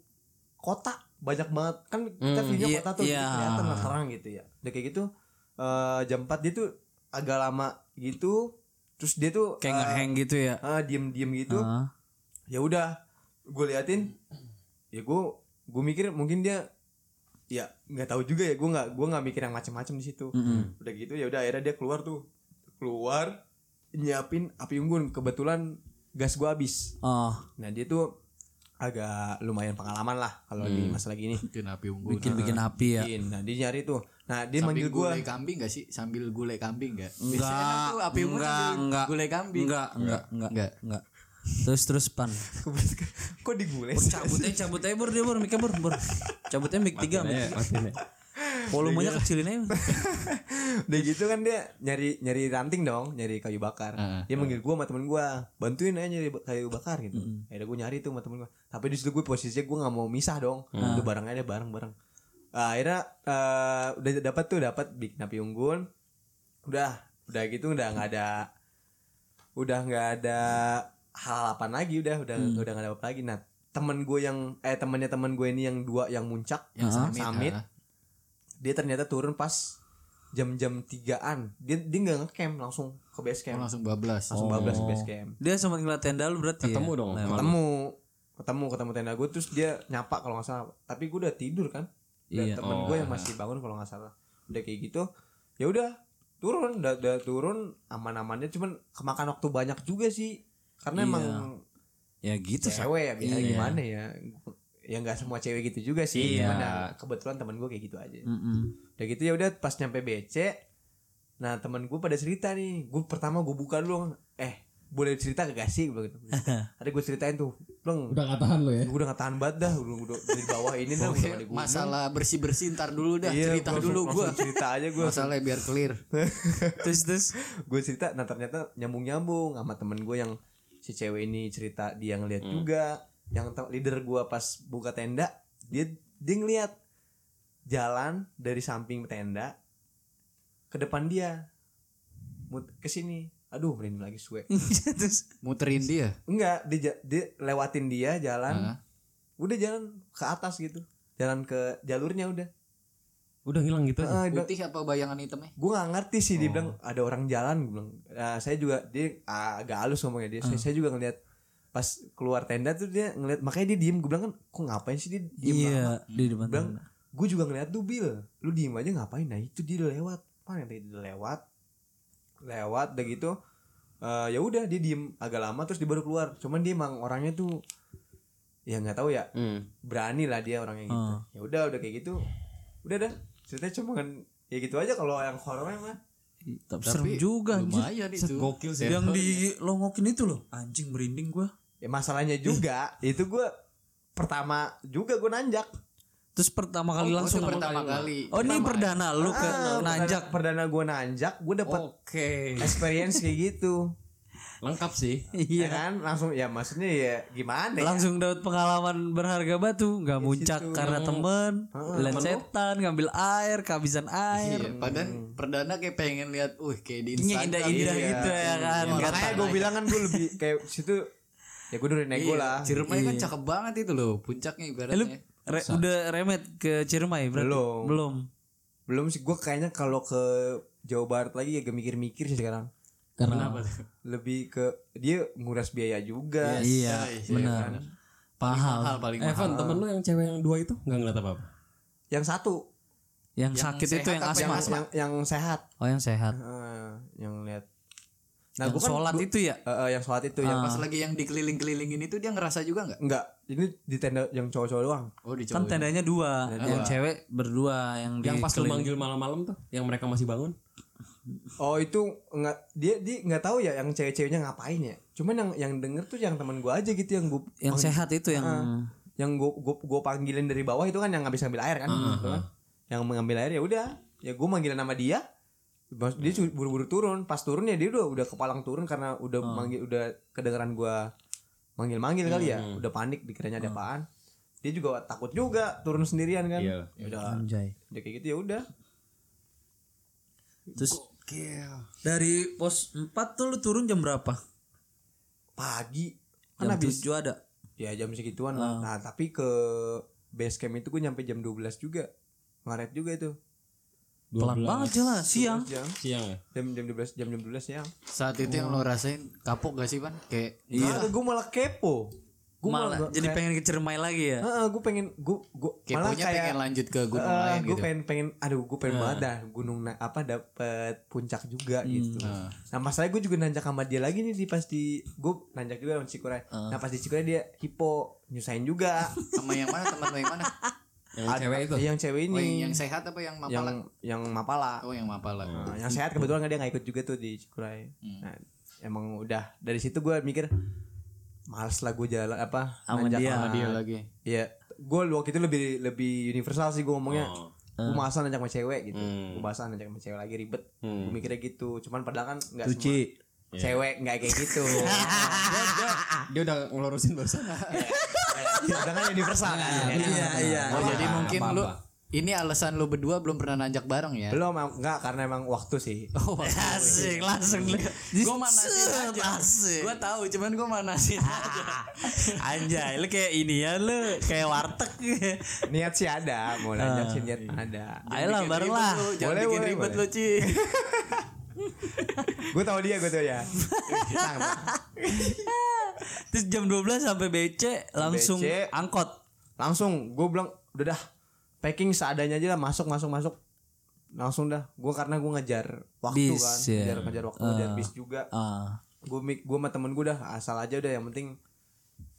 kota banyak banget. Kan kita Hmm, video iya, kota tuh iya. kelihatan lah terang gitu ya. Udah kayak gitu eh, jam 4 dia tuh agak lama gitu. Terus dia tuh Kayak ngehang gitu ya. ah, diem diem gitu. Ah. ya udah gue liatin ya gue gue mikir mungkin dia ya nggak tahu juga ya. Gue nggak gue nggak mikir yang macam-macam di situ. Mm-mm. udah gitu ya udah akhirnya dia keluar tuh. Keluar nyiapin api unggun. Kebetulan gas gua habis. Oh, nah dia tuh agak lumayan pengalaman lah kalau di masalah gini bikin api unggun. Bikin bikin api ya. Bikin. nah dia nyari tuh. Nah dia sambil manggil gua. gulai kambing gak sih? Sambil gulai kambing gak Enggak, Biasanya tuh api unggun enggak, enggak. gulai kambing. Enggak, enggak, enggak, Enggak. enggak. Terus terus pan. kok digulai Cabut aja, cabut aja bur dia bur, miknya bur, bur. Cabutnya mic 3 Ya, matiin ya. Volumenya kecilin aja. udah gitu kan dia nyari nyari ranting dong nyari kayu bakar. Dia manggil gua sama temen gua bantuin aja nyari kayu bakar gitu. Akhirnya gua nyari tuh sama temen gua. Tapi di situ gue posisinya gua nggak mau misah dong. Udah bareng aja bareng bareng. Nah, akhirnya eh, udah dapat tuh dapat bikin api unggun. Udah udah gitu udah nggak ada udah nggak ada hal apa lagi udah udah udah nggak ada apa lagi nah temen gue yang eh temennya temen gue ini yang dua yang muncak yang samit, samit. ah. dia ternyata turun pas jam-jam tigaan dia dia nggak ngecamp langsung ke base Oh, camp langsung bablas langsung bablas ke base camp Dia sempat ngeliat tenda lu berarti Ketemu ya? dong. Lewat. ketemu ketemu ketemu tenda gue terus dia nyapa kalau nggak salah tapi gue udah tidur kan dan Iya. temen gue yang masih bangun kalau nggak salah udah kayak gitu ya udah turun udah, udah turun aman-amannya cuman kemakan waktu banyak juga sih karena Iya. emang Ya gitu cewek ya biasa Iya. gimana ya? Ya nggak semua cewek gitu juga sih. Iya. cuman ya kebetulan temen gue kayak gitu aja. Mm-mm. udah gitu ya udah pas nyampe BC nah temen gue pada cerita nih. Gue pertama gue buka dulu eh boleh cerita gak sih? Gue gitu. Ada gue ceritain tuh belum Udah gak tahan lo ya. gue udah gak tahan banget dah udah, udah di bawah ini dah udah gua masalah bersih bersih ntar dulu dah Iya, cerita dulu langsung- gua. langsung cerita aja gue masalahnya biar clear. Terus terus? Gue cerita nah ternyata nyambung nyambung sama temen gue yang si cewek ini cerita dia ngeliat juga yang leader gue pas buka tenda dia dia ngeliat jalan dari samping tenda ke depan dia. Mut- ke sini. Aduh merinding lagi suwe. Terus muterin dia? Enggak dia, dia lewatin dia jalan. Ah. udah jalan ke atas gitu. Jalan ke jalurnya udah Udah ngilang gitu aja. Ah, Putih apa bayangan hitamnya? gue gak ngerti sih dia Oh. bilang ada orang jalan gue bilang "Ah, saya juga dia agak halus ngomongnya dia saya, saya juga ngeliat pas keluar tenda tuh dia ngeliat makanya dia diem gue bilang kan kok ngapain sih dia diem Iya, lama?" di depan. bilang gue juga ngeliat tuh Bill lu diem aja ngapain nah itu dia lewat mana dia udah lewat lewat udah gitu eh, ya udah dia diem agak lama terus dia baru keluar cuman dia emang orangnya tuh ya nggak tahu ya Hmm. berani lah dia orangnya gitu Hmm. ya udah udah kayak gitu udah dah ceritanya cuma ya gitu aja kalau yang horornya mah Tapi, serem juga anjir. Lumayan itu. Gokil sih. Yang di longokin itu loh, anjing merinding gua. ya masalahnya juga itu gue pertama juga gue nanjak Terus pertama kali Oh, langsung pertama kali. Oh, ini perdana lu ke Ah, nanjak. perdana, perdana gue nanjak gue dapet Oke. experience kayak gitu Lengkap sih. ya Iya. kan langsung ya maksudnya ya gimana ya Langsung dapat pengalaman berharga batu, nggak muncak karena temen, lihat setan, ngambil air, kehabisan air. Iya, padahal perdana kayak pengen lihat, uh kayak di Ini Instagram. indah-indah Iya. gitu ya kan. Iya, Kata- makanya gue bilang kan gue lebih kayak situ ya gue udah nego Iya, lah Ciremai kan cakep banget itu loh, puncaknya Eh, lu ibaratnya. re- udah remet ke Ciremai berarti? Belum. Belum. belum sih gue kayaknya kalau ke Jawa Barat lagi agak mikir-mikir sih sekarang Karena Kenapa tuh? lebih ke dia nguras biaya juga iya, Iya, benar. Pahal. Mahal paling Eh, mahal. Van, temen lu yang cewek yang dua itu nggak ngeliat apa-apa. yang satu Yang, Yang sakit itu yang apa asma. yang, yang yang sehat Oh, yang sehat. Ah, yang lihat nah yang gue kan sholat gua- itu ya? Eh, eh, yang sholat itu yang Pas lagi yang dikeliling-kelilingin itu dia ngerasa juga nggak? enggak ini di tenda yang cowok-cowok doang Oh di Kan cowok. tendanya dua, yang cewek berdua, yang Yang pas lu manggil malam-malam tuh, yang mereka masih bangun. Oh itu enggak dia dia nggak tahu ya yang cewek-ceweknya ngapain ya. Cuman yang yang denger tuh yang teman gue aja gitu yang gue yang sehat itu yang yang gue gue gue panggilin dari bawah itu kan yang habis ngambil air kan, gitu kan. yang mengambil air ya udah. Ya gue manggilin nama dia. Dia buru-buru turun. Pas turun ya dia udah udah kepalang turun karena udah manggil udah kedengeran gue manggil-manggil kali ya. Udah panik dikiranya ada apaan. Dia juga takut juga turun sendirian kan. Iya. ya udah. Anjay. udah kayak gitu ya udah Terus dari pos 4 tuh lu turun jam berapa? pagi. Kan Jam habis 7 ada. ya jam segituan lah. nah tapi ke base camp itu gue nyampe jam 12 juga. Ngaret juga itu. Pelan banget jalan siang. jam. Siang ya. jam jam 12 jam jam 12 siang. Saat itu yang lo rasain kapok gak sih Pan? Kayak iya. gue malah kepo gue Malah jadi pengen ke Ciremai lagi ya. gue pengen gue gue malah kayak pengen lanjut ke gunung eh, lain gue gitu. pengen pengen aduh gue pengen banget dah gunung na- apa dapet puncak juga gitu nah masalahnya gue juga nanjak sama dia lagi nih di pas di gue nanjak juga sama Cikuray nah pas di Cikuray dia hipo nyusahin juga Sama yang mana teman lo yang mana? Yang cewek itu. yang cewek Oh, yang, ini yang sehat apa yang yang mapala? yang mapala Oh yang mapala. Nah, yang sehat kebetulan kan dia nggak ikut juga tuh di Cikuray. Nah, emang udah dari situ gue mikir males lah gue jalan apa Sama nanjak dia. sama Dia lagi. Iya, gue waktu itu lebih lebih universal sih gue ngomongnya. Oh. Gue masa nanjak sama cewek gitu. Hmm. Gue masa nanjak sama cewek lagi ribet. Hmm. Gue mikirnya gitu. Cuman padahal kan nggak Suci. semua cewek nggak kayak gitu. Dia udah ngelurusin barusan. Udah kan universal kan. Iya, iya. Oh jadi Apa-apa, mungkin lu apa-apa. Ini alasan lu berdua belum pernah nanjak bareng ya? Belum em- nggak karena emang waktu sih. Oh, Asik langsung gue manasin aja. Asik. Gue tahu, cuman gue manasin aja. Anjay, lu kayak ini ya lu kayak warteg. Niat sih ada, mau nanjak sih niat ada. Ayolah bareng lah. Jangan Boleh, bikin boleh, ribet boleh. lu, Ci. gue tahu dia, gue tahu ya. Terus jam 12 sampai BC langsung BC. angkot. langsung gue bilang udah dah packing seadanya aja lah masuk masuk masuk langsung dah gue karena gue ngejar waktu Bis, kan ya. ngejar ngejar waktu ngejar bis juga Ah, gue gue sama temen gue dah asal aja udah yang penting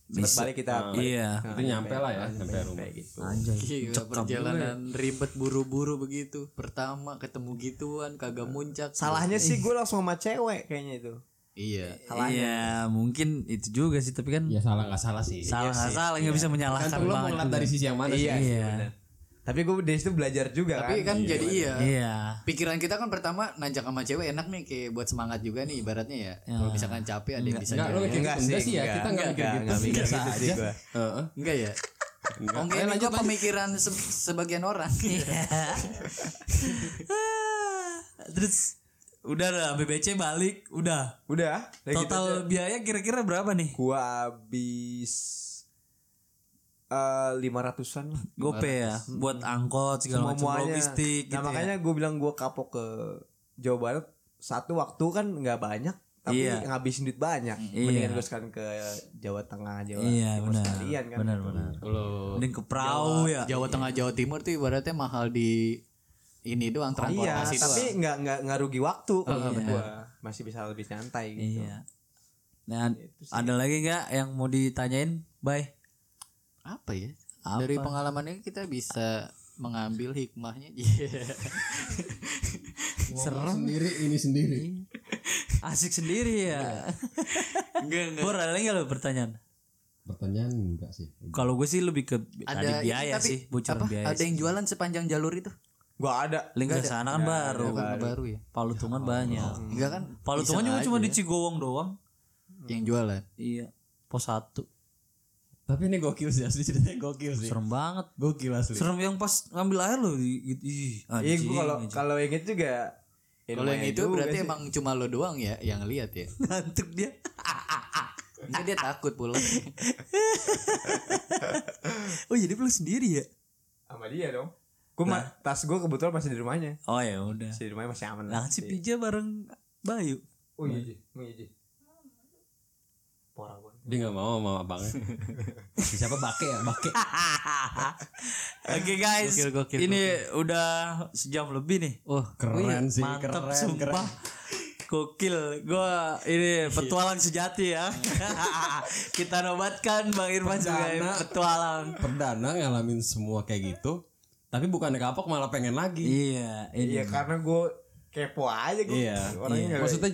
cepet balik kita balik. iya. Nah, Itu nyampe lah ya, nyampe rumah. kayak gitu Anjay. Gila, perjalanan ribet buru-buru begitu. Pertama ketemu gituan kagak muncak. salahnya sih gue langsung sama cewek kayaknya itu Iya. Iya, mungkin itu juga sih tapi kan Ya salah nggak salah sih. salah nggak salah nggak bisa menyalahkan Tergantung lo mau ngeliat dari sisi yang mana sih. iya sih, Iya. bener. Tapi gue dari situ belajar juga Tapi kan kan jadi iya. Iya. Pikiran kita kan pertama nanjak sama cewek enak nih kayak buat semangat juga nih ibaratnya ya. Kalau misalkan capek ada yang bisa Enggak, mikir Enggak gitu. Enggak sih, sih ya. enggak. Kita enggak mikir Enggak, gitu. enggak gitu sih aja. gua. Heeh. Enggak ya? Enggak. Oke, ini lanjut pemikiran se- sebagian orang. Terus udah lah BBC balik, udah. udah dari gitu. Total biaya kira-kira berapa nih? gua habis eh, lima ratusan lah. Gope ya buat angkot segala macam semuanya. logistik nah gitu makanya gue bilang gue kapok ke Jawa Barat satu waktu kan nggak banyak tapi Iya. ngabisin duit banyak Iya. mendingan gue sekarang ke Jawa Tengah Jawa ya. Iya Timur benar. sekalian kan Benar benar. Kalau Mending ke perahu ya. Jawa Tengah Jawa Timur tuh ibaratnya mahal di ini doang iya transportasi tapi doang. nggak nggak nggak rugi waktu kalau menurut gue masih bisa lebih santai gitu Iya. Nah, ada lagi nggak yang mau ditanyain? Bye. Apa ya? Apa? Dari pengalaman ini kita bisa mengambil hikmahnya. Iya. Serem sendiri ini sendiri. Asik sendiri ya. Enggak enggak. Bor ada lagi nggak lo pertanyaan? Pertanyaan enggak sih? Kalau gue sih lebih ke Ada tadi biaya tapi sih, bocoran apa? biaya. Ada yang jualan sepanjang jalur itu? gue ada Link ke sana kan baru. Baru, baru ya. Palutungan banyak. Enggak kan? Palutungan juga cuma di Cigowong doang. Yang jualan. Iya. Pos satu. Tapi ini gokil sih asli ceritanya gokil sih. Serem banget. Gokil asli. Serem yang pas ngambil air loh. Ih, ih, iya gue kalau kalau yang itu juga Kalau yang itu berarti sih. emang cuma lo doang ya yang lihat ya. ngantuk dia. Ini dia takut pulang. Oh jadi peluk sendiri ya? sama dia dong gue tas gue kebetulan masih di rumahnya Oh ya udah. masih di rumahnya masih aman Nah si Pija bareng Bayu. oh iya Ji. oh iya Ji. Parah banget. Dia nggak mau sama abangnya. Siapa bake ya? Bake. Oke guys, Gokil, gokil, ini udah sejam lebih nih. Oh, Keren sih, Mantap keren, sumpah. keren. Gokil, gua ini petualang sejati ya. Kita nobatkan Bang Irfan sebagai petualang. Perdana ngalamin semua kayak gitu. Tapi bukannya kapok malah pengen lagi. Iya, ini Iya karena gue kepo aja gue. Iya. Orangnya nggak- Maksudnya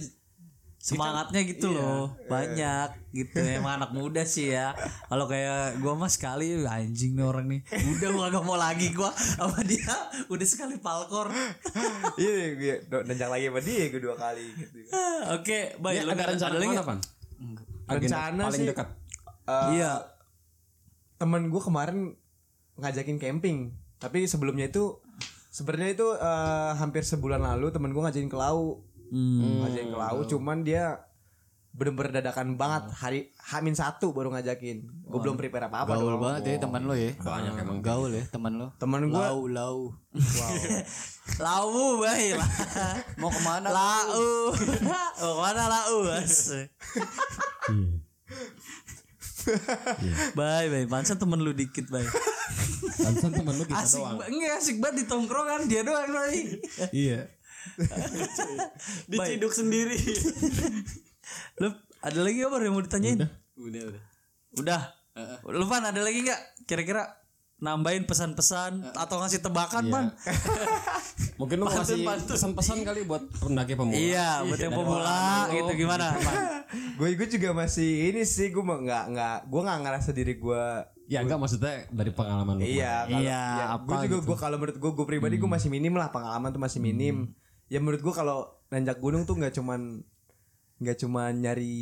semangatnya gitu loh, banyak gitu. Emang anak muda sih ya. Kalau kayak gua mah sekali anjing nih orang nih. Udah gua gak mau lagi gua sama dia. Udah sekali palkor. Iya, gue nanjak lagi sama dia gue dua kali gitu. Oke, baik. ya, ada rencana lagi? Pan? Rencana paling sih dekat. eh, Iya. temen gue kemarin ngajakin camping. Tapi sebelumnya itu sebenarnya itu eh, hampir sebulan lalu temen gue ngajakin ke Lau. Hmm. Ngajakin ke Lau, cuman dia bener-bener dadakan banget hari Hamin satu baru ngajakin. Gue belum prepare apa-apa gaul dong. banget ya teman lo ya. Banyak emang. gaul ya teman lo. Temen gue Lau lau. Lau baik lah. Mau ke mana? Lau. Mau ke mana lau? Asik. Bye bye. Pansan temen lu dikit bye. Pansan temen lu kita Asik doang. ba- enggak asik banget di tongkrongan dia doang bye. Iya. Diciduk sendiri. lu ada lagi apa yang mau ditanyain? Udah udah. Udah. Lu Pan ada lagi nggak? Kira-kira nambahin pesan-pesan atau ngasih tebakan Iya. Pan? Mungkin lu mau kasih pesan-pesan kali buat pendaki pemula. Iya, buat yang pemula gitu gimana? Gue gue juga masih ini sih gue mau nggak nggak gue nggak ngerasa diri gue Ya enggak maksudnya dari pengalaman lu. Iya, kalau Iya, ya, apa gue juga gitu. gue kalau menurut gue gue pribadi gue masih minim lah pengalaman tuh masih minim. Ya menurut gue kalau nanjak gunung tuh nggak cuman nggak cuman nyari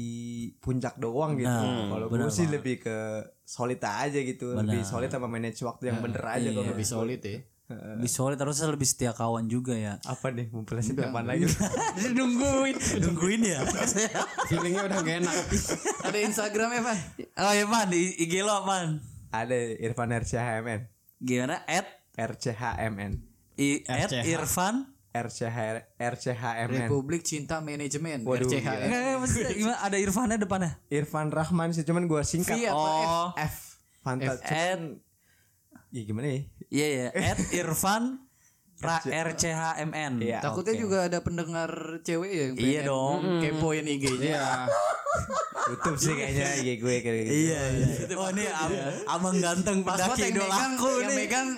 puncak doang gitu. Nah, kalau gue sih lebih ke solid aja gitu, lebih solid sama manage waktu yang bener aja kalau Lebih solid ya. Lebih solid harusnya lebih setia kawan juga ya. apa nih mempelesin teman lagi nungguin, nungguin ya. Feelingnya udah gak enak. Ada Instagramnya Pak. oh ya man, di IG lo man. ada Irfan RCHMN Gimana? At, RCHMN i, at RCH. Irfan. RCH RCHMN Republik Cinta Manajemen Waduh, RCH. gila. Enggak, enggak, maksudnya gimana? Ada Irfannya depannya. Irfan Rahman sih cuman gue singkat. V apa? Oh, F. Fanta at, ya gimana ya? Iya ya, at Irfan Ra RCHMN. Iya. Takutnya juga ada pendengar cewek ya yang Iya dong. kepoin IG-nya. Iya. tutup sih kayaknya IG gue kayak gitu Iya, iya. Oh, ini am abang ganteng Password pendaki yang megang, idolaku yang nih. megang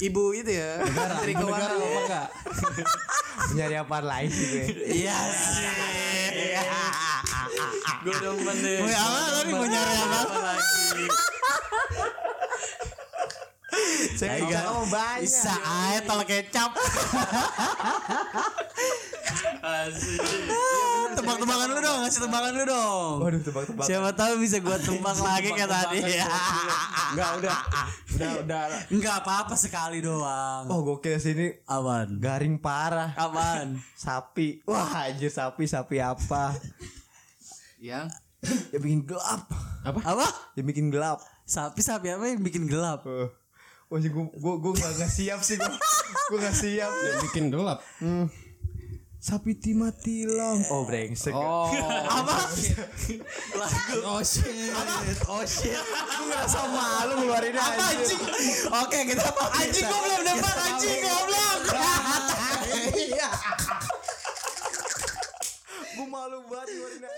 ibu itu ya. Menteri Negara Keuangan. apa enggak? nyari apaan lain sih gue Iya sih. Gue demen deh. Mau apa tadi mau nyari apa? lagi? Saya Ayo, kamu banyak Bisa aja tol kecap. Tebak-tebakan lu dong, ngasih tebakan lu dong. waduh tebak-tebak Siapa tahu bisa gua tebak lagi kayak tadi. Enggak udah. Udah udah. Enggak apa-apa sekali doang. oh gokil sih ini Aman. garing parah Aman. sapi wah anjir sapi sapi apa Yang ya bikin gelap Apa? ya bikin gelap Sapi sapi apa yang bikin gelap? Oh, oh gue gue gue nggak nggak siap sih gue. gue nggak siap. Yang bikin gelap. Sapi timatilang. Oh brengsek. Oh. Apa? oh shit. Oh shit. Gue ngerasa malu ngeluarinnya Apa anjing? Oke, kita apa? Anjing gua belum dapat anjing goblok. Gue malu banget ngeluarinnya.